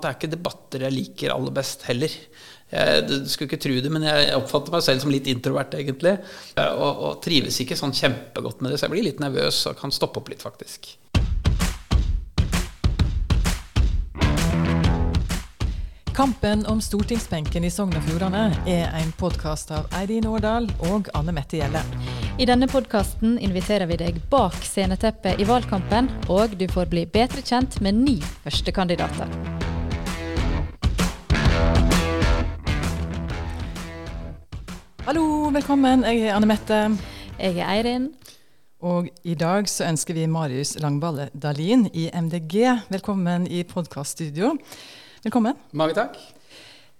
Det er ikke debatter jeg liker aller best heller. Jeg, du skulle ikke tro det, men jeg oppfatter meg selv som litt introvert, egentlig. Og, og trives ikke sånn kjempegodt med det, så jeg blir litt nervøs og kan stoppe opp litt, faktisk. Kampen om stortingsbenken i Sogn og Fjordane er en podkast av Eirin Årdal og Anne Mette Gjelle. I denne podkasten inviterer vi deg bak sceneteppet i valgkampen, og du får bli bedre kjent med ni førstekandidater. Hallo, velkommen. Jeg er Anne Mette. Jeg er Eirin. Og i dag så ønsker vi Marius Langballe Dalin i MDG velkommen i podkaststudio. Velkommen. Mange takk.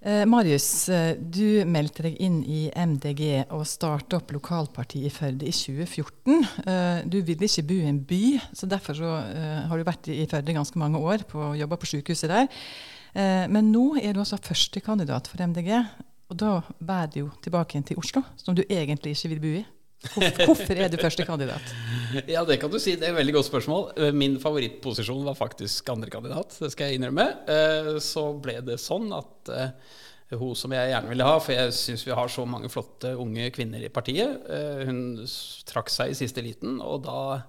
Eh, Marius, eh, du meldte deg inn i MDG og starta opp lokalpartiet i Førde i 2014. Eh, du ville ikke bo i en by, så derfor så, eh, har du vært i Førde ganske mange år og jobba på sykehuset der. Eh, men nå er du altså førstekandidat for MDG, og da bærer det jo tilbake igjen til Oslo, som du egentlig ikke vil bo i. Hvorfor, er du førstekandidat? Ja, det kan du si. Det er et veldig godt spørsmål. Eh, Min favorittposisjon var faktisk andrekandidat, det skal jeg innrømme. Eh, Så ble det sånn at eh, hun som jeg gjerne ville ha, for jeg syns vi har så mange flotte unge kvinner i partiet, hun trakk seg i siste liten, og da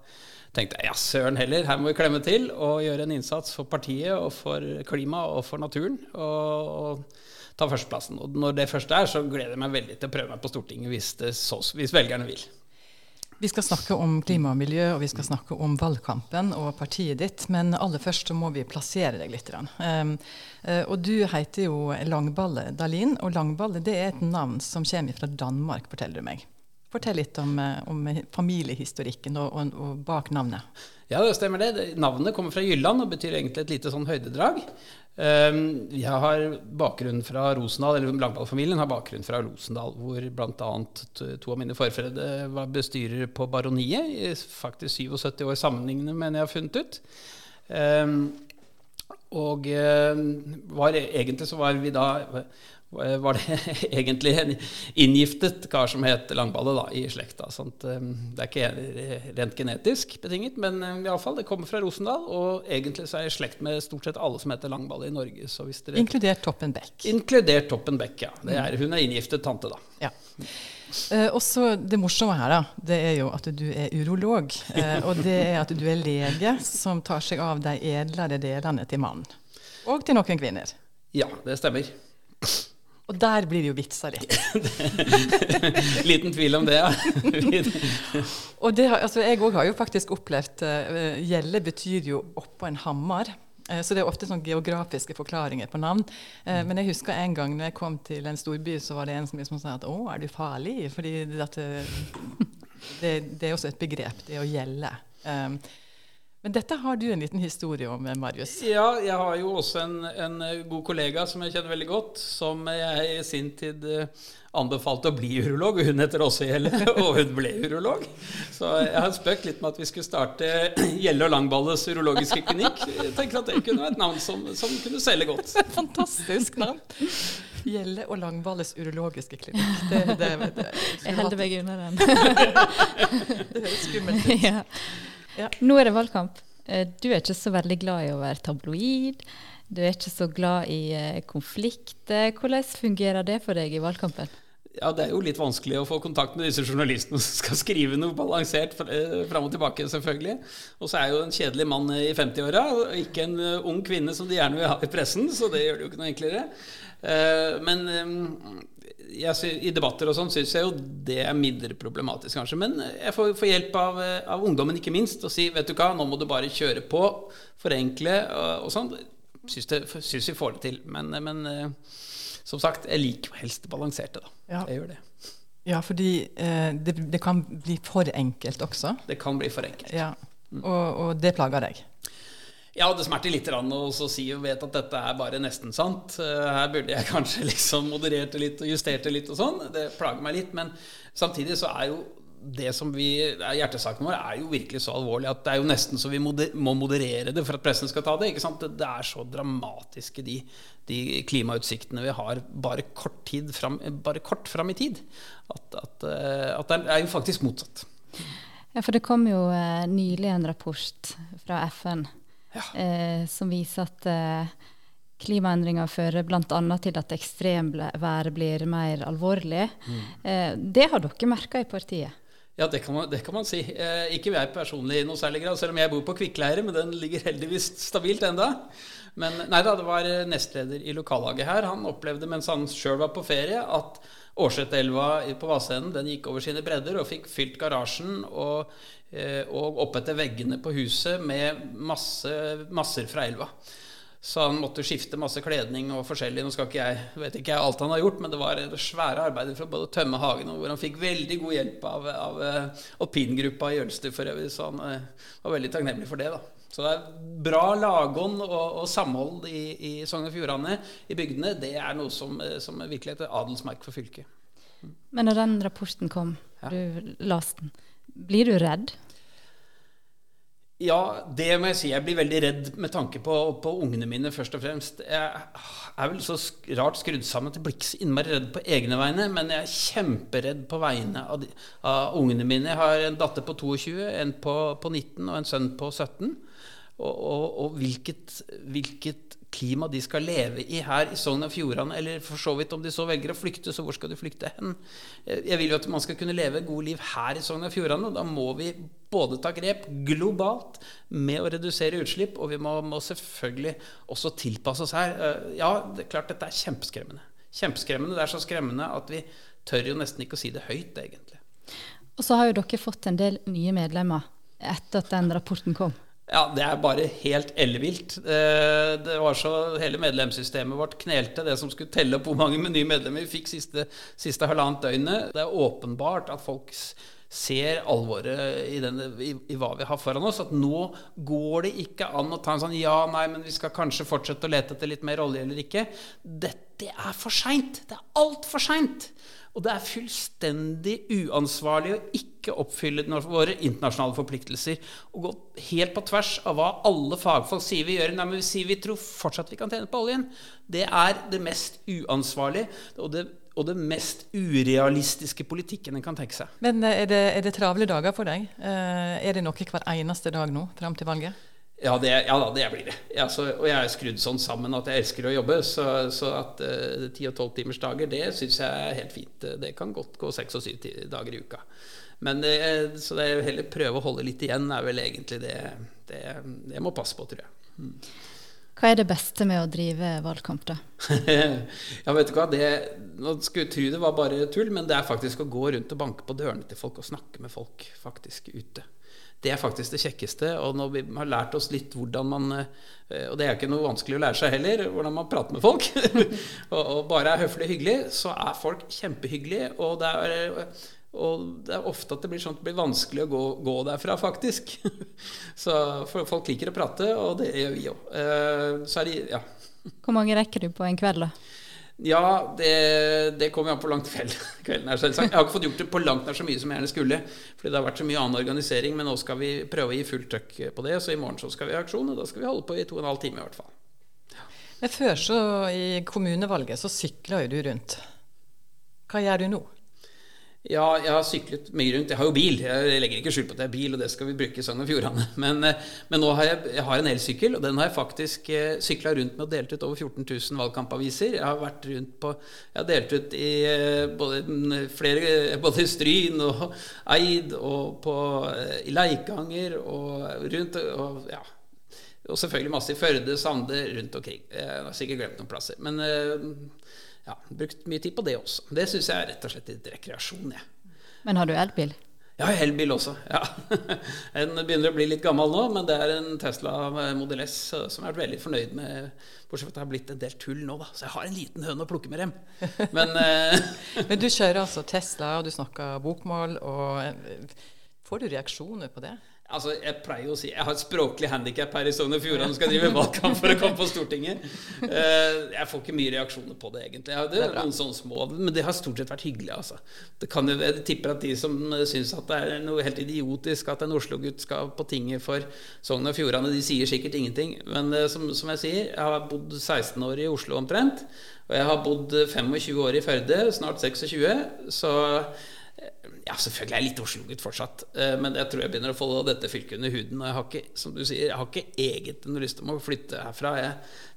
tenkte jeg ja, søren heller, her må vi klemme til og gjøre en innsats for partiet og for klimaet og for naturen. Og, og ta førsteplassen. Og når det først er, så gleder jeg meg veldig til å prøve meg på Stortinget hvis, så, hvis velgerne vil. Vi skal snakke om klima og miljø, og vi skal snakke om valgkampen og partiet ditt. Men aller først så må vi plassere deg litt. Um, og du heter jo Langballe Dalin, og Langballe det er et navn som kommer fra Danmark, forteller du meg. Fortell litt om, eh, om familiehistorikken og, og, og bak navnet. Ja, det stemmer det. Navnet kommer fra Jylland og betyr egentlig et lite sånn høydedrag. Um, jeg har bakgrunn fra Rosendal, eller Langball-familien har bakgrunn fra Rosendal, hvor bl.a. to av mine forfedre var bestyrere på Baroniet faktisk 77 år sammenlignende, mener jeg har funnet ut. Um, og eh, var, egentlig så var vi da var det egentlig en inngiftet kar som het Langballe da, i slekta. Sånt. eh, det er ikke rent genetisk betinget, men iallfall, i alle fall, det kommer fra Rosendal. Og egentlig så er jeg i slekt med stort sett alle som heter Langballe i Norge. Så hvis dere, Inkludert Toppen Beck. inkludert Toppen Beck, ja. Det er, hun er inngiftet tante, da. Ja. Eh, også det morsomme her, da, det er jo at du er urolog. Eh, og det er at du er lege som tar seg av de edlere delene til mannen. Og til noen kvinner. Ja, det stemmer. Og der blir det jo vitsa litt. Liten tvil om det, ja. Og det, altså, jeg òg har jo faktisk opplevd uh, Gjelle betyr jo oppå en hammer. Uh, Så det er ofte sånn geografiske forklaringer på navn. Eh, Men jeg husker en gang når jeg kom til en storby, så var det en som liksom sa at 'Å, er du farlig?' Fordi det, at, eh, det, det er også et begrep, det å gjelde. Um, Men dette har du en liten historie om, eh, Marius. Ja, jeg har jo også en, en eh, god kollega som jeg kjenner veldig godt, som jeg i sin tid eh, anbefalte å bli urolog. og Hun heter også Gjelle, og hun ble urolog. Så jeg har spøkt litt med at vi skulle starte Gjelle og Langballes urologiske klinikk. Jeg tenker at det kunne være et navn som, som kunne selge godt. Fantastisk navn! Gjelle og Langballes urologiske klinikk. Det, det, det, det, Jeg holder meg unna den. det høres skummelt ut. ja. Ja. Nå er det valgkamp. Eh, Du er ikke så veldig glad i å være tabloid. Du er ikke så glad i eh, konflikter. Hvordan fungerer det for deg i valgkampen? Ja, Det er jo litt vanskelig å få kontakt med disse journalistene som skal skrive noe balansert eh, fram og tilbake, selvfølgelig. Og så er jo en kjedelig mann i 50-åra, og ikke en eh, ung kvinne som de gjerne vil ha i pressen, så det gjør det jo ikke noe enklere. Eh, Men jeg, i debatter og sånn syns jeg jo det er mindre problematisk, kanskje. Men jeg får, får hjelp av, av ungdommen, ikke minst, og si vet du hva, nå må du bare kjøre på, forenkle og, og sånn. Syns, vi får det til. Men, men som sagt, jeg liker jo helst det balanserte, da. Ja. Jeg gjør det. Ja, fordi eh, det, det kan bli for enkelt også. Det kan bli for enkelt. Ja. Og, og det plager deg. Ja, det smerter litt å så si og vet at dette er bare nesten sant. Eh, Her burde jeg kanskje liksom moderert det litt og justert det litt og sånn. Det plager meg litt. Men samtidig så er jo det som vi, er hjertesaken vår, er jo virkelig så alvorlig at det er jo nesten så vi moder, må moderere det for at pressen skal ta det. ikke sant? Det, det er så dramatiske, de, de klimautsiktene vi har bare kort, tid fram, bare kort fram i tid, at, at, eh, at det er jo faktisk motsatt. Ja, for det kom jo eh, nylig en rapport fra FN Ja. eh, som viser at eh, klimaendringer fører bl.a. til at ekstremværet blir mer alvorlig. Mm. Eh, det har dere merka i partiet? Ja, det kan man, det kan man si. Eh, ikke jeg personlig i noe særlig grad, selv om jeg bor på Kvikkleire, men den ligger heldigvis stabilt enda. Men nei da, det var nestleder i lokallaget her. Han opplevde mens han sjøl var på ferie, at Årsetelva på Vassenden den gikk over sine bredder og fikk fylt garasjen og, eh, og oppetter veggene på huset med masse, masser fra elva. Så han måtte skifte masse kledning og forskjellig. Nå skal ikke jeg, vet ikke jeg alt han har gjort, men det var svære arbeider for både å tømme hagen og hvor han fikk veldig god hjelp av, av uh, alpingruppa i Jølster for øvrig. Så han uh, var veldig takknemlig for det. da. Så det er bra lagånd og, og samhold i, i Sogn og Fjordane, i bygdene, det er noe som, eh, som virkelig er et adelsmerk for fylket. Men når den rapporten kom, ja. du leste den, blir du redd? Ja, det må jeg si. Jeg blir veldig redd med tanke på, på ungene mine, først og fremst. Jeg er vel så rart skrudd sammen at jeg blir ikke så innmari redd på egne vegne, men jeg er kjemperedd på vegne av, de, av ungene mine. Jeg har en datter på 22, en på, på 19 og en sønn på 17. Og, og, og hvilket, hvilket klima de skal leve i her i Sogn og Fjordane, eller for så vidt om de så velger å flykte, så hvor skal de flykte hen? Jeg vil jo at man skal kunne leve et godt liv her i Sogn og Fjordane, og da må vi både ta grep globalt med å redusere utslipp, og vi må, må selvfølgelig også tilpasse oss her. Eh, ja, det er klart dette er kjempeskremmende. Kjempeskremmende. Det er så skremmende at vi tør jo nesten ikke å si det høyt, egentlig. Og så har jo dere fått en del nye medlemmer etter at den rapporten kom. Ja, det er bare helt ellevilt. Eh, det var så Hele medlemssystemet vårt knelte det som skulle telle opp hvor mange nye medlemmer vi fikk siste, siste halvannet døgnet. Det er åpenbart at folk ser alvoret i, denne, i, i, hva vi har foran oss. At nå går det ikke an å ta en sånn ja, nei, men vi skal kanskje fortsette å lete etter litt mer olje eller ikke. Dette er for seint. Det er altfor seint. Og det er fullstendig uansvarlig å ikke oppfylle våre internasjonale forpliktelser. Og gå helt på tvers av hva alle fagfolk sier vi gjør. Nei, men vi sier vi tror fortsatt vi kan tjene på oljen. Det er det mest uansvarlige og det, og det mest urealistiske politikken en kan tenke seg. Men eh, er det, er det travle dager for deg? Eh, er det noe hver eneste dag nå fram til valget? Ja, det, ja da, det blir det. Ja, så, og jeg er skrudd sånn sammen at jeg elsker å jobbe. Så, så at eh, ti og tolv timers dager, det syns jeg er helt fint. Det kan godt gå seks og syv dager i uka. Men det, så det er heller prøve å holde litt igjen er vel egentlig det, det jeg må passe på, tror jeg. Mm. Hva er det beste med å drive valgkamp, da? ja, vet du hva, det, Nå skulle tro det var bare tull, men det er faktisk å gå rundt og banke på dørene til folk og snakke med folk faktisk ute. Det er faktisk det kjekkeste. Og når vi har lært oss litt hvordan man eh, Og det er ikke noe vanskelig å lære seg heller, hvordan man prater med folk. og, og, bare er høflig hyggelig, så er folk kjempehyggelige. Og det er, og det er ofte at det blir, sånn at det blir vanskelig å gå, gå derfra, faktisk. så folk liker å prate, og det gjør vi òg. Eh, så er de Ja. Hvor mange rekker du på en kveld, da? Ja, det, det kommer an på langt kvelden er, selvsagt. Jeg har ikke fått gjort det på langt nær så mye som jeg gjerne skulle. Fordi det har vært så mye annen organisering. Men nå skal vi prøve å gi fullt trøkk på det. Så i morgen så skal vi ha aksjon, og da skal vi holde på i to og en halv time i hvert fall. Men før så, i kommunevalget, så sykla jo du rundt. Hva gjør du nå? Ja, jeg har syklet mye rundt. Jeg har jo bil. Jeg legger ikke skjul på at jeg har bil, og det skal vi bruke i Sogn og Fjordane. Men, eh, men, nå har jeg, jeg har en elsykkel, og den har jeg faktisk eh, sykla rundt med og delt ut over 14 000 valgkampaviser. Jeg har vært rundt på Jeg har delt ut i eh, både, flere, både Stryn og Eid og på, i Leikanger og rundt og, ja, og selvfølgelig masse i Førde, Sande, rundt omkring. Jeg har sikkert glemt noen plasser. Men ja, brukt mye tid på det også. Det syns jeg er rett og slett litt rekreasjon. Ja. Men har du elbil? Ja, elbil også. ja. Den begynner å bli litt gammel nå, men det er en Tesla Model S som jeg har vært veldig fornøyd med. Bortsett fra at det har blitt en del tull nå, da. Så jeg har en liten høne å plukke med dem. Men, eh, men du kjører altså Tesla, og du snakker bokmål. og eh, Får du reaksjoner på det? Altså, Jeg pleier å si jeg har et språklig handikap her i Sogn og Fjordane skal drive valgkamp for å komme på Stortinget. Uh, jeg får ikke mye reaksjoner på det, egentlig. Det noen sånne små, Men det har stort sett vært hyggelig. altså. Det kan jo, Jeg tipper at de som syns at det er noe helt idiotisk at en Oslo-gutt skal på tinget for Sogn og Fjordane, de sier sikkert ingenting. Men uh, som, som, jeg sier, jeg har bodd 16 år i Oslo omtrent. Og jeg har bodd 25 år i Førde, snart 26. Så ja, selvfølgelig er jeg litt Oslo-gutt fortsatt, eh, men jeg tror jeg begynner å få dette fylket under huden. Og jeg har ikke som du sier, jeg har ikke egentlig noe lyst til å flytte herfra. Jeg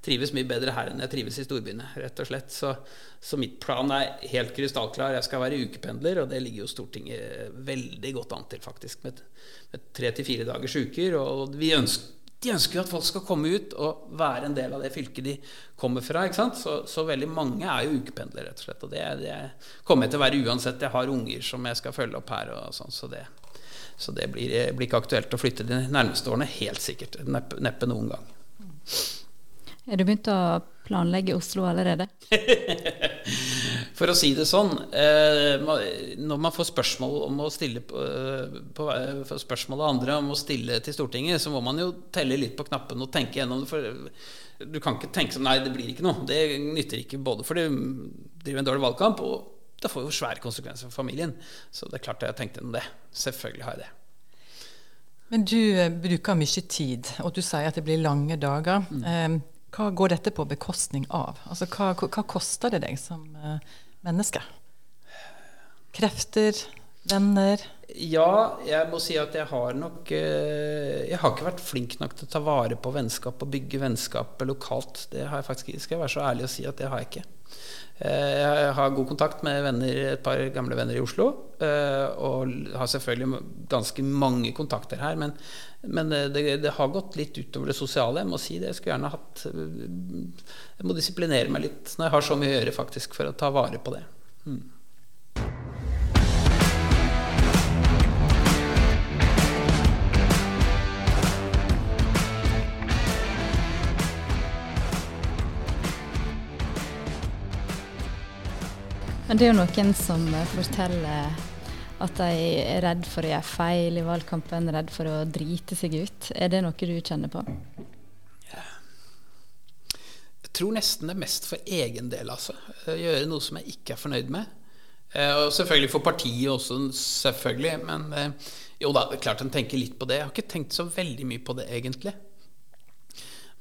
trives mye bedre her enn jeg trives i storbyene, rett og slett. Så, så mitt plan er helt krystallklar. Jeg skal være ukependler, og det ligger jo Stortinget veldig godt an til, faktisk, med, med tre til fire dagers uker. Og vi ønsker de ønsker jo at folk skal komme ut og være en del av det fylket de kommer fra. Så, så veldig mange er jo ukependlere, rett og slett. Og det, det kommer jeg til å være uansett. Jeg har unger som jeg skal følge opp her. og sånn, Så det, så det blir, blir, ikke aktuelt å flytte de nærmeste årene. Helt sikkert. Neppe, neppe noen gang. Er du begynt å planlegge Oslo allerede? For å si det sånn, eh, når man får spørsmål om å stille på, eh, på, på spørsmål av andre om å stille til Stortinget, så må man jo telle litt på knappen og tenke gjennom det. For du kan ikke tenke sånn Nei, det blir ikke noe. Det nytter ikke både fordi du driver en dårlig valgkamp, og det får jo svære konsekvenser for familien. Så det er klart jeg har tenkt gjennom det. Selvfølgelig har jeg det. Men du eh, bruker mye tid, og du sier at det blir lange dager. Mm. Hva går dette på bekostning av? Altså, hva, hva koster det deg som uh, menneske? Krefter? Venner? Ja, jeg må si at jeg har nok uh, Jeg har ikke vært flink nok til å ta vare på vennskap og bygge vennskap lokalt. Det har jeg faktisk Skal jeg være så ærlig å si at det har jeg ikke. Uh, jeg har god kontakt med venner, et par gamle venner i Oslo. og har selvfølgelig ganske mange kontakter her. Men men det, det, har gått litt utover det sosiale. Jeg må si det. Jeg skulle gjerne hatt Jeg må disiplinere meg litt når jeg har så mye å gjøre faktisk for å ta vare på det. Mm. Men det er jo noen som forteller at de er redd for å gjøre feil i valgkampen, redd for å drite seg ut. Er det noe du kjenner på? Jeg tror nesten det er mest for egen del, altså. Gjøre noe som jeg ikke er fornøyd med. Eh, og selvfølgelig for partiet også, selvfølgelig. Men eh, jo da, det er klart en tenker litt på det. Jeg har ikke tenkt så veldig mye på det, egentlig.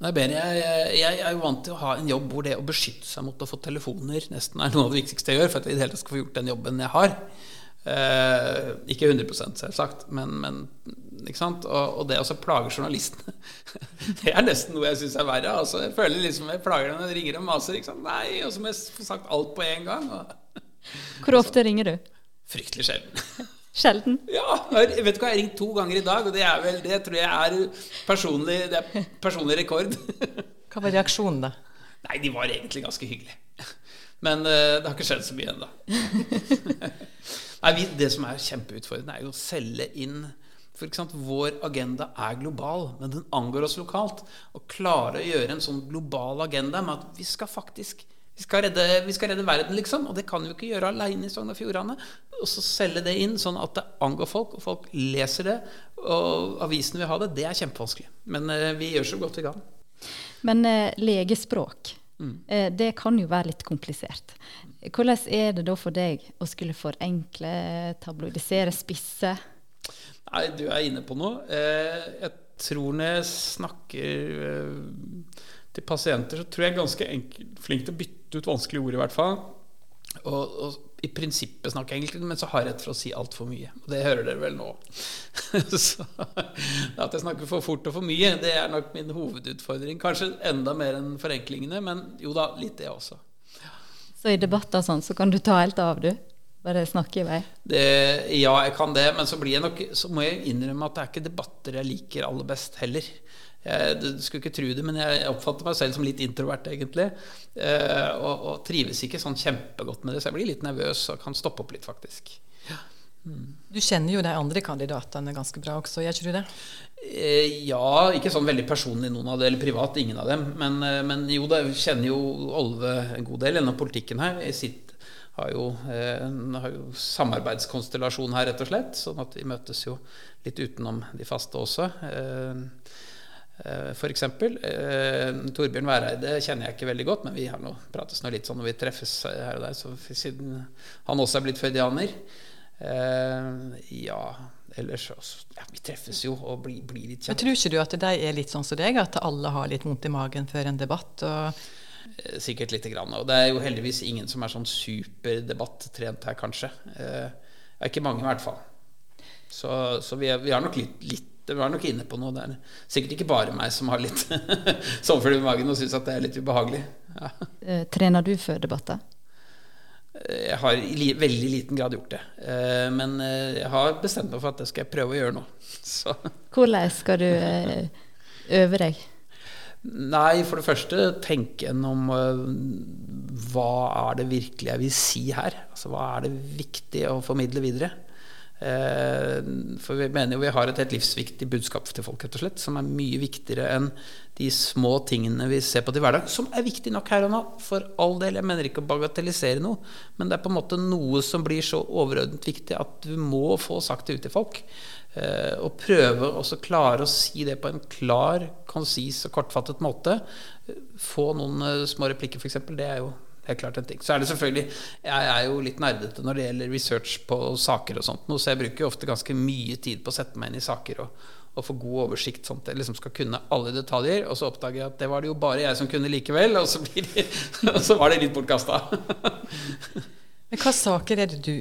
Jeg, jeg, er vant til å ha en jobb hvor det å beskytte seg mot å få telefoner nesten er noe av det viktigste jeg gjør for at jeg i det hele tatt skal få gjort den jobben jeg har. Eh, ikke 100 selvsagt, men, men ikke sant? Og, og det å plage journalistene Det er nesten noe jeg syns er verre. Altså, jeg føler liksom jeg plager dem når de ringer og maser. Ikke sant? Nei, Og så må jeg få sagt alt på en gang. Og, Hvor ofte ringer du? Fryktelig sjelden. Sjelden? Ja. Jeg vet du hva, jeg har ringt to ganger i dag, og det er vel det tror jeg er personlig, det er personlig rekord. Hva var reaksjonen, da? Nei, de var egentlig ganske hyggelige. Men uh, det har ikke skjedd så mye ennå. Nei, det som er kjempeutfordrende, er jo å selge inn for eksempel, Vår agenda er global, men den angår oss lokalt. Å klare å gjøre en sånn global agenda med at vi skal faktisk vi skal, redde, vi skal redde verden, liksom. Og det kan vi ikke gjøre aleine i Sogn og Fjordane. Og så selge det inn sånn at det angår folk, og folk leser det. Og avisene vil ha det. Det er kjempevanskelig. Men uh, vi gjør så godt vi kan. Men uh, legespråk, mm. det kan jo være litt komplisert. Hvordan er det da for deg å skulle forenkle, tabloidisere, spisse? Nei, du er inne på noe. Eh, jeg tror når jeg snakker eh, til pasienter, så tror jeg er ganske enkelt, flink til å bytte ut vanskelige ord, i hvert fall. Og, og, i prinsippet snakker jeg enkelt, men så har jeg rett for å si altfor mye. Og det hører dere vel nå. så At jeg snakker for fort og for mye, det er nok min hovedutfordring. Kanskje enda mer enn forenklingene, men jo da, litt det også. Så i debatter sånn, så kan du ta helt av, du? Bare snakke i vei? Det, ja, jeg kan det. Men så, nok, så, må jeg innrømme at det er ikke debatter jeg liker aller best heller. Jeg, du skulle ikke tro det, men jeg oppfatter meg selv som litt introvert, egentlig. Eh, og, og, trives ikke sånn kjempegodt med det, så jeg blir litt nervøs og kan stoppe opp litt, faktisk. Ja. Mm. Du kjenner jo de andre kandidatene ganske bra også, gjør ikke du det? Eh, ja, ikke sånn veldig personlig noen av det, eller privat, ingen av dem. Men, eh, men jo da, kjenner jo Olve en god del gjennom politikken her. Jeg sitter, har, jo, en, har jo samarbeidskonstellasjon her, rett og slett. Sånn at vi møtes jo litt utenom de faste også. Eh, eh, F.eks. Eh, Torbjørn Væreide kjenner jeg ikke veldig godt, men vi har nå prates nå litt sånn når vi treffes her og der, så siden han også er blitt fødianer. Eh, ja ellers ja, Vi treffes jo og blir, blir litt kjent. Men Tror ikke du at de er litt sånn som deg, at alle har litt vondt i magen før en debatt? Eh, sikkert lite grann. Og det er jo heldigvis ingen som er sånn superdebattrent her, kanskje. Det er ikke mange, i hvert fall. Så, så vi, er, vi, er, nok litt, litt vi er nok inne på noe. Det er sikkert ikke bare meg som har litt sommerfugl i magen og syns at det er litt ubehagelig. Ja. Eh, trener du før debatter? Eh, jeg har i veldig liten grad gjort det. Eh, men jeg har bestemt meg for at det skal jeg prøve å gjøre nå. Så. Hvordan skal du øve deg? Nei, for det første tenke gjennom hva er det virkelig jeg vil si her? Altså hva er det viktig å formidle videre? Uh, for vi mener jo vi har et helt livsviktig budskap til folk, rett og slett, som er mye viktigere enn de små tingene vi ser på til hverdag, som er viktig nok her og nå, for all del. Jeg mener ikke å bagatellisere noe, men det er på en måte noe som blir så overordnet viktig at du må få sagt det ut til folk. Eh, og prøve å klare å si det på en klar, konsis og kortfattet måte. Få noen eh, små replikker, f.eks. Det er jo Helt klart en ting. Så er det selvfølgelig Jeg er jo litt nerdete når det gjelder research på saker og sånt, så jeg bruker jo ofte ganske mye tid på å sette meg inn i saker og, og få god oversikt, sånn at jeg liksom skal kunne alle detaljer. Og så oppdager jeg at det var det jo bare jeg som kunne likevel, og så, det, og så var det litt bortkasta. Men hva saker er det du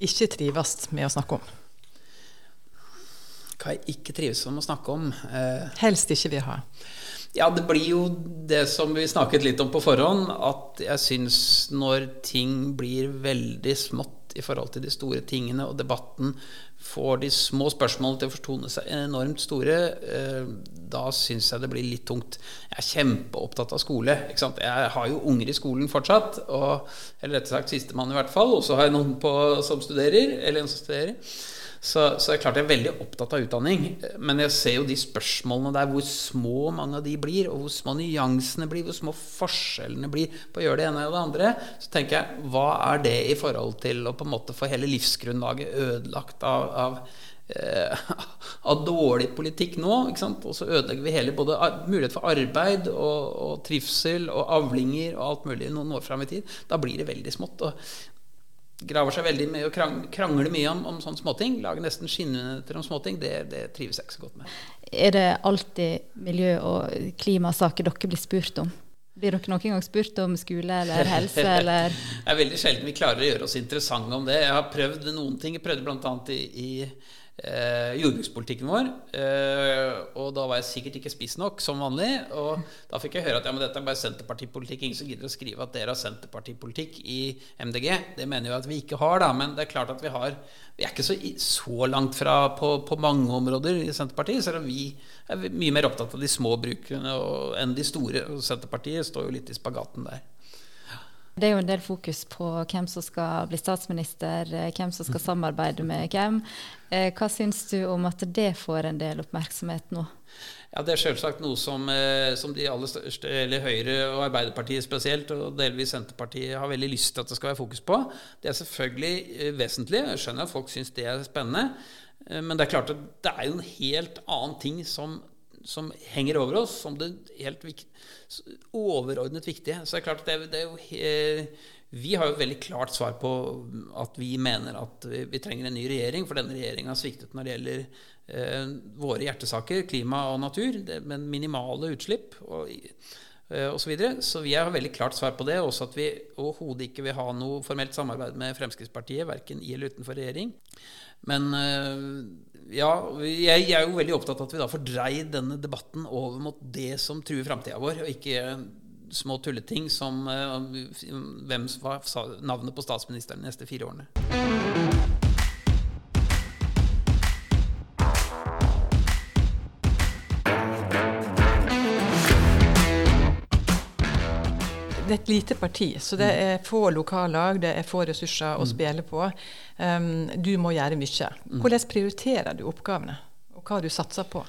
ikke trives med å snakke om? Hva jeg ikke trives med å snakke om? Eh, Helst ikke vil ha. Ja, det blir jo det som vi snakket litt om på forhånd, at jeg syns når ting blir veldig smått i forhold til de store tingene, og debatten får de små spørsmålene til å fortone seg enormt store, eh, da syns jeg det blir litt tungt. Jeg er kjempeopptatt av skole. Jeg har jo unger i skolen fortsatt, og, eller rett og slett sistemann i hvert fall. Og så har jeg noen på, som studerer, eller en som studerer. Så, så det er klart jeg er veldig opptatt av utdanning. Men jeg ser jo de spørsmålene der, hvor små mange av de blir, og hvor små nyansene blir, hvor små forskjellene blir på å gjøre det ene og det andre. Så tenker jeg, hva er det i forhold til å på en måte få hele livsgrunnlaget ødelagt av, av eh, av dårlig politikk nå. Og så ødelegger vi hele både mulighet for arbeid og, og, trivsel og avlinger og alt mulig noen år fram i tid. Da blir det veldig smått. Og graver seg veldig mye og krangler mye om, om sånne småting. Lager nesten skinnenheter om småting. Det, det trives jeg ikke så godt med. Er det alltid miljø- og klimasaker dere blir spurt om? Blir dere noen gang spurt om skole eller helse? Eller? det er veldig sjelden vi klarer å gjøre oss interessante om det. Jeg har prøvd noen ting. Jeg prøvde bl.a. i, i eh, jordbrukspolitikken vår. Eh, og da var jeg sikkert ikke spiss nok, som vanlig. Og da fikk jeg høre at ja, men dette er bare Senterpartipolitikk. Ingen som gidder å skrive at dere har Senterpartipolitikk i MDG. Det mener jo at vi ikke har, da. Men det er klart at vi har Vi er ikke så, så langt fra på, på, mange områder i Senterpartiet. Selv om vi er mye mer opptatt av de små brukene enn de store. Og Senterpartiet står jo litt i spagaten der. Det er jo en del fokus på hvem som skal bli statsminister, eh, hvem som skal samarbeide med hvem. Eh, hva syns du om at det får en del oppmerksomhet nå? Ja, Det er selvsagt noe som, eh, som, de aller største, eller Høyre og Arbeiderpartiet spesielt, og delvis Senterpartiet, har veldig lyst til at det skal være fokus på. Det er selvfølgelig vesentlig. Jeg skjønner at folk syns det er spennende. Men det er klart at det er jo en helt annen ting som som henger over oss som det helt vikt, overordnet viktige. Så det er klart det, det er jo Vi har jo veldig klart svar på at vi mener at vi, vi trenger en ny regjering, for denne regjeringa har sviktet når det gjelder eh, våre hjertesaker, klima og natur, det, men minimale utslipp. og eh, og så, videre. så vi har veldig klart svar på det. Også at vi overhodet ikke vil ha noe formelt samarbeid med Fremskrittspartiet, verken i eller utenfor regjering. Men eh, ja, jeg, er jo veldig opptatt av at vi da får dreid denne debatten over mot det som truer framtida vår, og ikke små tulleting som hvem hvem var navnet på statsministeren de neste fire årene. Det er et lite parti, så det er få lokallag, det er få ressurser å mm. spille på. Um, du må gjøre mye. Mm. Hvordan prioriterer du oppgavene, og hva har du satser på?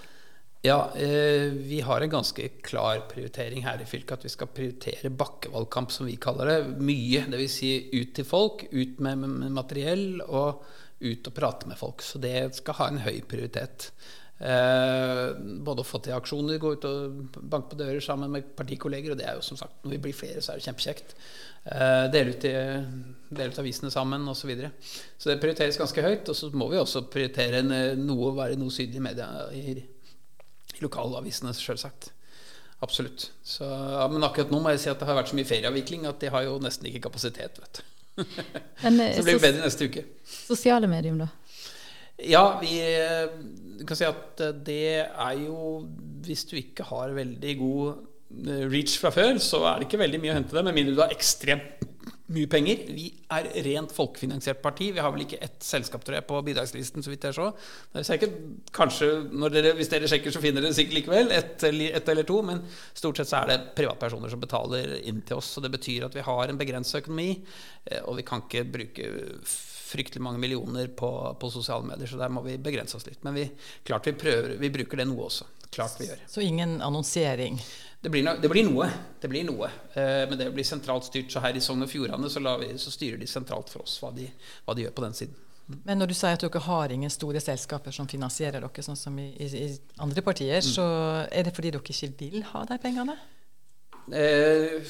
Ja, eh, Vi har en ganske klar prioritering her i fylket. At vi skal prioritere bakkevalgkamp, som vi kaller det. Mye. Dvs. Si ut til folk, ut med, med materiell og ut og prate med folk. Så det skal ha en høy prioritet. Eh, både å få til aksjoner, gå ut og banke på dører sammen med partikolleger. Og det er jo som sagt, når vi blir flere, så er det kjempekjekt. Eh, dele, ut, dele ut avisene sammen osv. Så, videre. så det prioriteres ganske høyt. Og så må vi også prioritere noe å være noe sydlig i media i, i lokalavisene, sjølsagt. Absolutt. Så, ja, men akkurat nå må jeg si at det har vært så mye ferieavvikling at de har jo nesten ikke kapasitet. vet du. Men, eh, Så det blir bedre neste uke. Sosiale medium, da? Ja, vi eh, kan si at eh, det er jo Hvis du ikke har veldig god eh, reach fra før, så er det ikke veldig mye å hente det, med mindre du har ekstremt mye penger. Vi er rent folkefinansiert parti. Vi har vel ikke ett selskap tror jeg, på bidragslisten, så vidt jeg så. Er sikkert, kanskje, dere, Hvis dere sjekker, så finner dere sikkert likevel. Ett ett eller to. Men stort sett så er det privatpersoner som betaler inn til oss. Og det betyr at vi har en begrenset økonomi, og vi kan ikke bruke fryktelig mange millioner på, på sosiale medier, så der må vi begrense oss litt. Men vi, klart vi prøver, vi bruker det noe også. Klart vi gjør. Så ingen annonsering. Det blir, no, det blir noe. Det blir noe. Eh, men det blir sentralt styrt. Så her i Sogn og Fjordane så, vi, så styrer de sentralt for oss hva de, hva de gjør på den siden. Men når du sier at dere har ingen store selskaper som finansierer dere, sånn som i, i, i andre partier, så er det fordi dere ikke vil ha de pengene? Eh,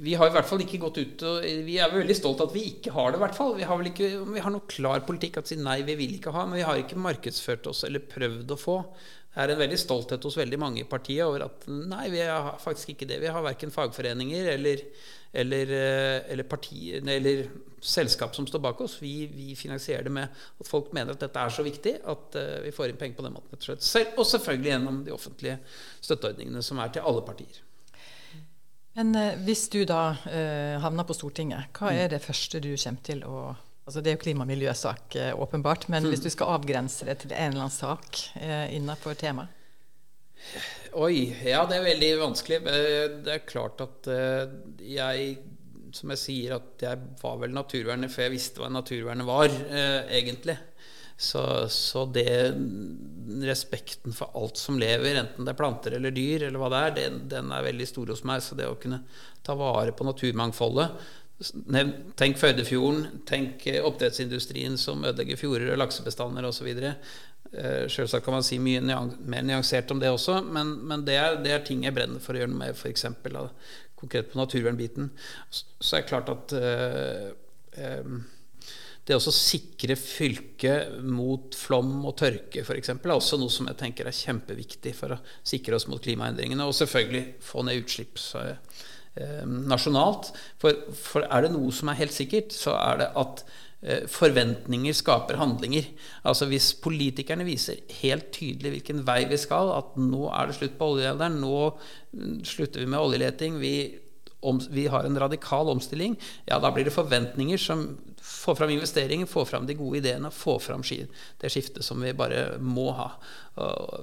vi har i hvert fall ikke gått ut og Vi er veldig stolt at vi ikke har det. i hvert fall Vi har vel ikke vi har noe klar politikk at si nei, vi vil ikke ha, men vi har ikke markedsført oss eller prøvd å få. Det er en veldig stolthet hos veldig mange i partiet over at nei, vi har faktisk ikke det. Vi har verken fagforeninger eller, eller, eh, eller, partier, eller selskap som står bak oss. Vi, vi, finansierer det med at folk mener at dette er så viktig at uh, vi får inn penger på den måten. Og selvfølgelig gjennom de offentlige støtteordningene som er til alle partier. Men eh, hvis du da eh, havner på Stortinget, hva er det første du kommer til å Altså Det er jo klima- og miljøsak, eh, åpenbart, men hvis du skal avgrense det til en eller annen sak eh, innenfor temaet? Oi, ja, det er veldig vanskelig. Eh, Det er klart at jeg Som jeg sier, at jeg var vel naturverner før jeg visste hva naturvernet var, eh, egentlig. Så, så det Respekten for alt som lever, enten det er planter eller dyr, eller hva det er, den, den er veldig stor hos meg. Så det å kunne ta vare på naturmangfoldet Tenk Førdefjorden, tenk eh, oppdrettsindustrien som ødelegger fjorder og laksebestander osv. Uh, Selvsagt kan man si mye mer nyansert om det også, men, men det, er, det er ting jeg brenner for å gjøre noe med, f.eks. konkret på naturvernbiten. Så, så er det klart at øh, em, det å sikre fylket mot flom og tørke f.eks. er også noe som jeg tenker er kjempeviktig for å sikre oss mot klimaendringene. Og selvfølgelig få ned utslipp eh, nasjonalt. For, for er det noe som er helt sikkert, så er det at eh, forventninger skaper handlinger. Altså Hvis politikerne viser helt tydelig hvilken vei vi skal, at nå er det slutt på oljealderen, nå mm, slutter vi med oljeleting, vi om, vi har en radikal omstilling, ja, da blir det forventninger som får fram investeringer, få fram de gode ideene, få fram det skiftet som vi bare må ha.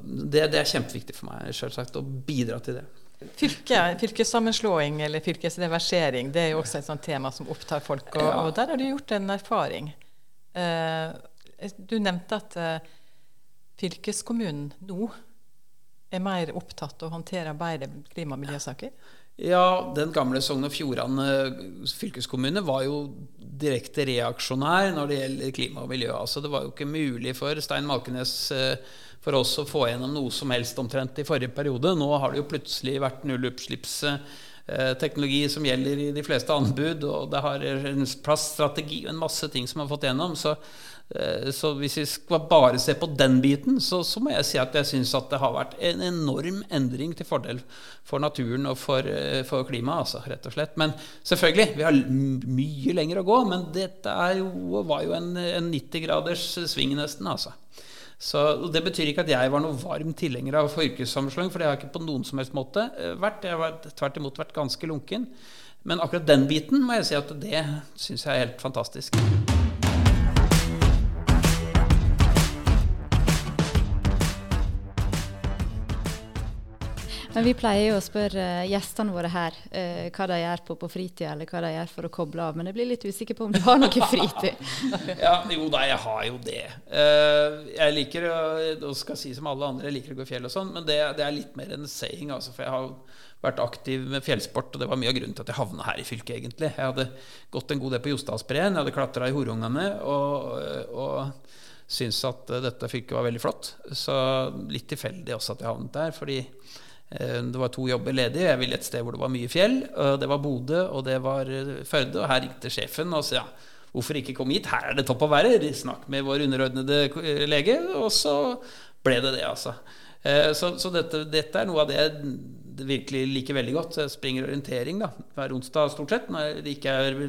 Det, det er kjempeviktig for meg selvsagt, å bidra til det. Fylke, fylkessammenslåing eller fylkesreversering det er jo også et sånt tema som opptar folk. Og, Ja. og der har du gjort en erfaring. Eh, du nevnte at eh, fylkeskommunen nå er mer opptatt av å håndtere bedre klima- og miljøsaker. Ja, den gamle Sogn og Fjordane fylkeskommune var jo direkte reaksjonær når det gjelder klima og miljø. Altså, det var jo ikke mulig for Stein Malkenes eh, for oss å få gjennom noe som helst omtrent i forrige periode. Nå har det jo plutselig vært nullutslippsteknologi som gjelder i de fleste anbud, og det har en plaststrategi og en masse ting som har fått gjennom. Så, eh, så hvis vi skal bare se på den biten, så, så må jeg si at jeg syns at det har vært en enorm endring til fordel for naturen og for, eh, for klimaet, altså, rett og slett. Men selvfølgelig, vi har mye lenger å gå, men dette jo, var jo en, en 90 graders sving nesten, altså. Så Det betyr ikke at jeg var noe varm tilhenger av yrkessammenslåing, for det har jeg ikke på noen som helst måte eh, vært. Jeg har tvert imot vært ganske lunken. Men akkurat den biten må jeg si at det syns jeg er helt fantastisk. Men vi pleier jo å spørre gjestene våre her eh, hva de gjør på, på fritida, eller hva de gjør for å koble av. Men jeg blir litt usikker på om du har noe fritid. Ja, jo da, jeg har jo det. Uh, jeg liker og skal si som alle andre, jeg liker å gå i fjell og sånn, men det, det er litt mer en saying, altså, for jeg har vært aktiv med fjellsport, og det var mye av grunnen til at jeg havna her i fylket, egentlig. Jeg hadde gått en god del på Jostadsbreen, jeg hadde klatra i Horungane, og, og syntes at dette fylket var veldig flott. Så litt tilfeldig også at jeg havnet der, fordi det var to jobber ledig. Jeg ville et sted hvor det var mye fjell. Det var Bodø, og det var eh, Førde. Og her ringte sjefen og sa ja, hvorfor ikke komme hit? Her er det topp å være. Snakk med vår underordnede eh, lege. Og så ble det det, altså. Eh, Så, så dette, dette er noe av det, jeg virkelig liker veldig godt. Jeg springer orientering da, hver onsdag stort sett, når det ikke er,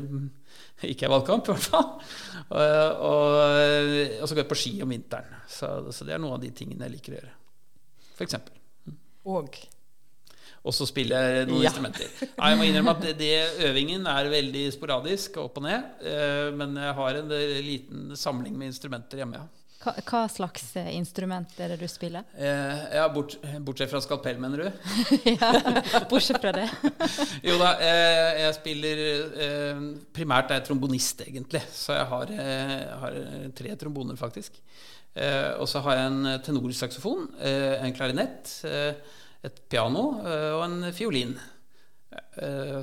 ikke er valgkamp, i hvert fall. Og, og, og, så går jeg på ski om vinteren. Så, så, det er noe av de tingene jeg liker å gjøre. For eksempel. Og og så spiller jeg noen ja. instrumenter. Ja, jeg må innrømme at det, det, øvingen er veldig sporadisk, opp og ned. Eh, men jeg har en liten samling med instrumenter hjemme. ja. Hva, hva, slags eh, instrument er det du spiller? Eh, ja, bort, Bortsett fra skalpell, mener du? ja, bortsett fra det. jo da, eh, jeg spiller eh, Primært er jeg trombonist, egentlig. Så jeg har, eh, har tre tromboner, faktisk. Eh, og så har jeg en tenorsaksofon, en klarinett, et piano og en fiolin.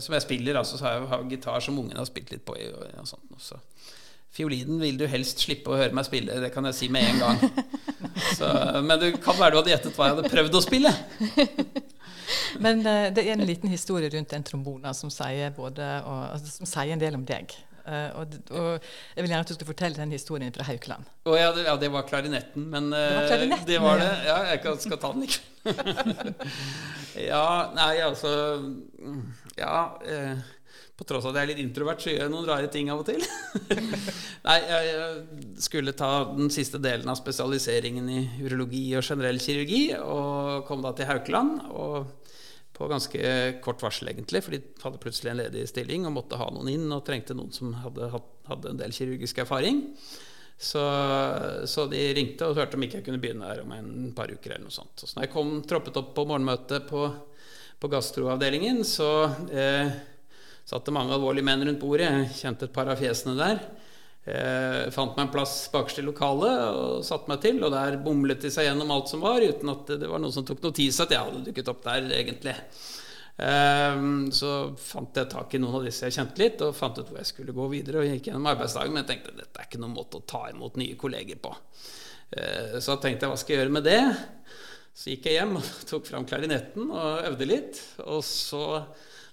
som jeg spiller. Altså, så har jeg gitar som ungene har spilt litt på. og sånt, også. Fiolinen vil du helst slippe å høre meg spille, det kan jeg si med en gang. Så, men det kan være du hadde gjettet hva jeg hadde prøvd å spille. Men det er en liten historie rundt den trombonen som sier, både, og, altså, som sier en del om deg. Uh, og, og, Jeg vil gjerne at du skal fortelle den historien fra Haukeland. Oh, ja, det, ja, det, var klarinetten. Men det var, klarinetten, det, var det. Ja, jeg kan, skal ta den ikke ja, nei, altså Ja. Eh, på tross av at jeg er litt introvert, så gjør jeg noen rare ting av og til. Nei, jeg skulle ta den siste delen av spesialiseringen i urologi og generell kirurgi, og kom da til Haukeland. Og på ganske kort varsel, egentlig, for de hadde plutselig en ledig stilling og måtte ha noen inn, og trengte noen som hadde, hadde en del kirurgisk erfaring. Så, så, de ringte og hørte om ikke jeg kunne begynne her om en par uker. eller noe sånt. Så når jeg kom, troppet opp på morgenmøtet på, på gastroavdelingen, så eh, satt det mange alvorlige menn rundt bordet. Jeg kjente et par av fjesene der. Jeg fant meg en plass bakerst i lokalet og satte meg til. Og der bomlet de seg gjennom alt som var, uten at det var noen som tok notis at jeg hadde dukket opp der, egentlig. Ehm, så fant jeg tak i noen av disse jeg kjente litt, og fant ut hvor jeg skulle gå videre. Og gikk gjennom arbeidsdagen, men jeg tenkte dette er ikke noen måte å ta imot nye kolleger på. Ehm, så tenkte jeg hva skal jeg gjøre med det? Så gikk jeg hjem og tok fram klarinetten og øvde litt. Og så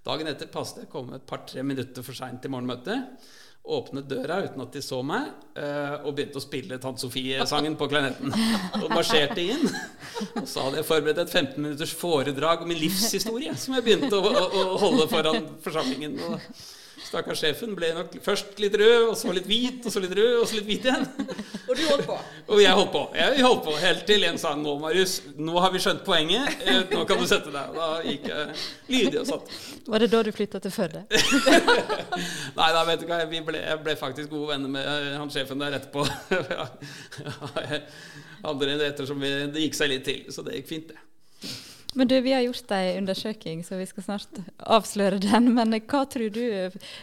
Dagen etter passet jeg komme et par-tre minutter for seint til morgenmøtet. Åpnet døra uten at de så meg, eh, og begynte å spille Tante Sofie-sangen på klarinetten. Og marsjerte inn. Og så hadde jeg forberedt et 15 minutters foredrag om min livshistorie, som jeg begynte å, å, å holde foran forsamlingen. Og Stakkars sjefen ble nok først litt rød, og så litt hvit, og så litt rød, og så litt hvit igjen. Og du holdt på? Og jeg holdt på. Jeg holdt på helt til en sa nå, Marius, nå har vi skjønt poenget. Eh, nå kan du sette deg. Da gikk jeg lydig og satt. Var det da du flytta til Førde? Nei, da vet du hva, ble, jeg ble faktisk gode venner med eh, han sjefen der etterpå. Andre ettersom vi, det gikk seg litt til, så det gikk fint, det. Men du, vi har gjort ei undersøking, så vi skal snart avsløre den. Men hva tror du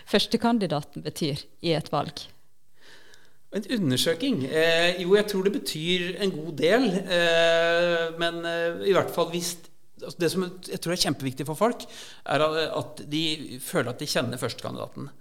førstekandidaten betyr i et valg? En undersøking? Eh, jo, jeg tror det betyr en god del. Eh, men eh, i hvert fall hvis altså Det som jeg tror er kjempeviktig for folk, er at de føler at de kjenner førstekandidaten.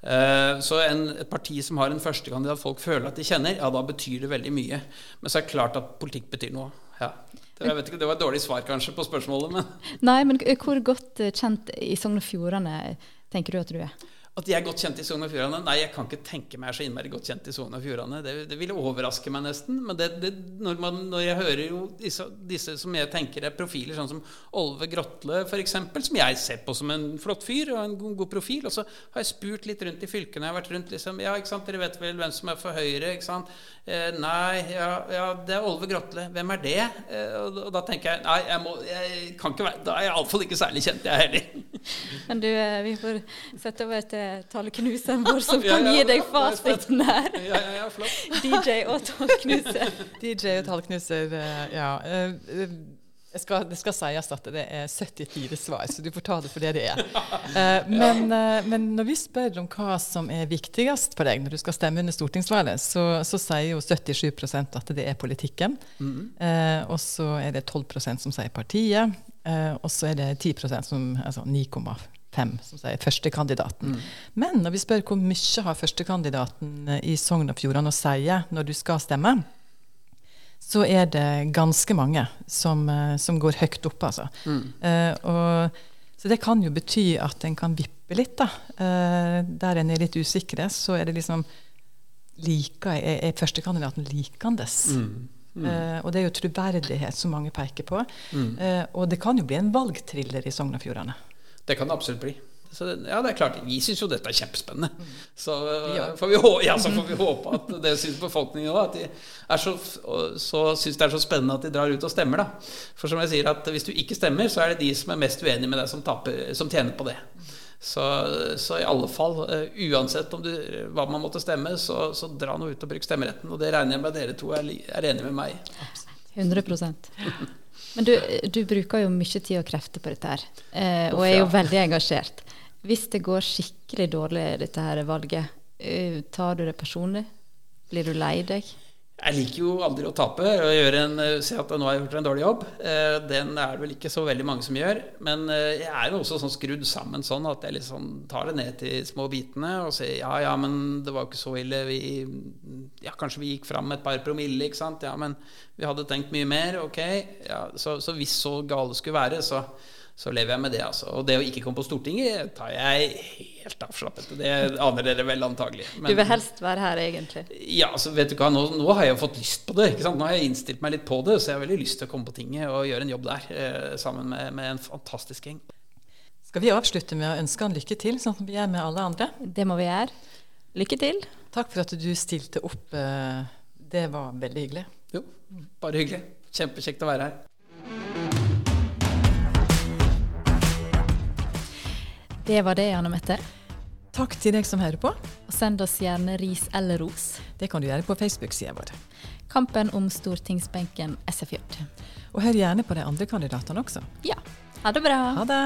Eh, så en, et parti som har en førstekandidat folk føler at de kjenner, ja, da betyr det veldig mye. Men så er det klart at politikk betyr noe. Ja. Vet ikke, Det var et dårlig svar kanskje på spørsmålet, men Nei, men hvor godt kjent i Sogn og Fjordane tenker du at du er? At de er godt kjent i Sogn og Fjordane? Nei, jeg kan ikke tenke meg så innmari godt kjent i Sogn og Fjordane. Det, det, ville overraske meg nesten. Men det, det, når, man, når, jeg hører jo disse, disse, som jeg tenker er profiler, sånn som Olve Grotle f.eks., som jeg ser på som en flott fyr og en god, god, profil, og så har jeg spurt litt rundt i fylkene. Jeg har vært rundt liksom, ja, ikke sant, Dere vet vel hvem som er for Høyre? ikke sant? Eh, nei, ja, ja, det er Olve Grotle. Hvem er det? Eh, og, og, da tenker jeg nei, jeg, må, jeg kan ikke være Da er jeg iallfall ikke særlig kjent, jeg heller. Men du, eh, vi får sette over til taleknuseren vår, som kan gi deg fasiten her. Ja, ja, ja, flott. DJ og tallknuser. DJ og tallknuser, eh, ja. Jeg skal, det skal sies at det er 74 svar, så du får ta det for det det er. Men, men, når vi spør om hva som er viktigst for deg når du skal stemme under stortingsvalget, så, så sier jo 77% at det er politikken. Mm. og så er det 12% som sier partiet. Og så er det 10% som altså 9,5 som sier førstekandidaten. Mm. Men når vi spør hvor mye har førstekandidaten eh, i Sogn og Fjordane å si når du skal stemme, så er det ganske mange som, uh, som går høyt opp, altså. Mm. Uh, og, så det kan jo bety at en kan vippe litt, da. der en er litt usikre, så er det liksom like, er, er førstekandidaten likandes. Mm. Mm. Uh, og det er jo troverdighet som mange peker på. Mm. Og det kan jo bli en valgthriller i Sogn og Fjordane. Det kan det absolutt bli. Så ja, det er klart, Vi syns jo dette er kjempespennende. Mm. Så, ja. får vi, ja, så får vi håpe at det syns befolkningen òg. At de er så, så syns det er så spennende at de drar ut og stemmer. da. For som jeg sier, at hvis du ikke stemmer, så er det de som er mest uenige med deg, som, taper, som tjener på det. Så, så, i alle fall, uh, uansett du, hva man måtte stemme, så, så, dra nå ut og bruk stemmeretten. Og det regner jeg med at dere to er, er enige med meg. 100 Men du, du, bruker jo mye tid og krefter på dette her, eh, og er jo veldig engasjert. Hvis det går skikkelig dårlig dette her valget, uh, tar du det personlig? Blir du lei deg? Jeg liker jo aldri å tape og en, eh, se at nå har jeg gjort en dårlig jobb. Eh, den er det vel ikke så veldig mange som gjør. Men eh, jeg er jo også sånn skrudd sammen sånn at jeg liksom tar det ned til små bitene og sier ja, ja, men det var ikke så ille. Vi, ja, kanskje vi gikk fram et par promille, ikke sant. Ja, men vi hadde tenkt mye mer. Ok. Ja, så, så hvis så gale skulle være, så så lever jeg med det. altså. Og det å ikke komme på Stortinget tar jeg helt avslappet. Det aner dere vel antagelig. Men, du vil helst være her, egentlig? Ja, altså, vet du hva, nå, nå, har jeg jo fått lyst på det. ikke sant? Nå har jeg innstilt meg litt på det, så jeg har veldig lyst til å komme på tinget og gjøre en jobb der eh, sammen med, med, en fantastisk gjeng. Skal vi avslutte med å ønske han lykke til, sånn som vi gjør med alle andre? Det må vi gjøre. Lykke til. Takk for at du stilte opp. Eh, det var veldig hyggelig. Jo, bare hyggelig. Kjempekjekt å være her. Det var det, Janne Mette. Takk til deg som hører på. Og send oss gjerne ris eller ros. Det kan du gjøre på Facebook-sida vår. Kampen om stortingsbenken SFJ. Og hør gjerne på de andre kandidatene også. Ja. Ha det bra. Ha det.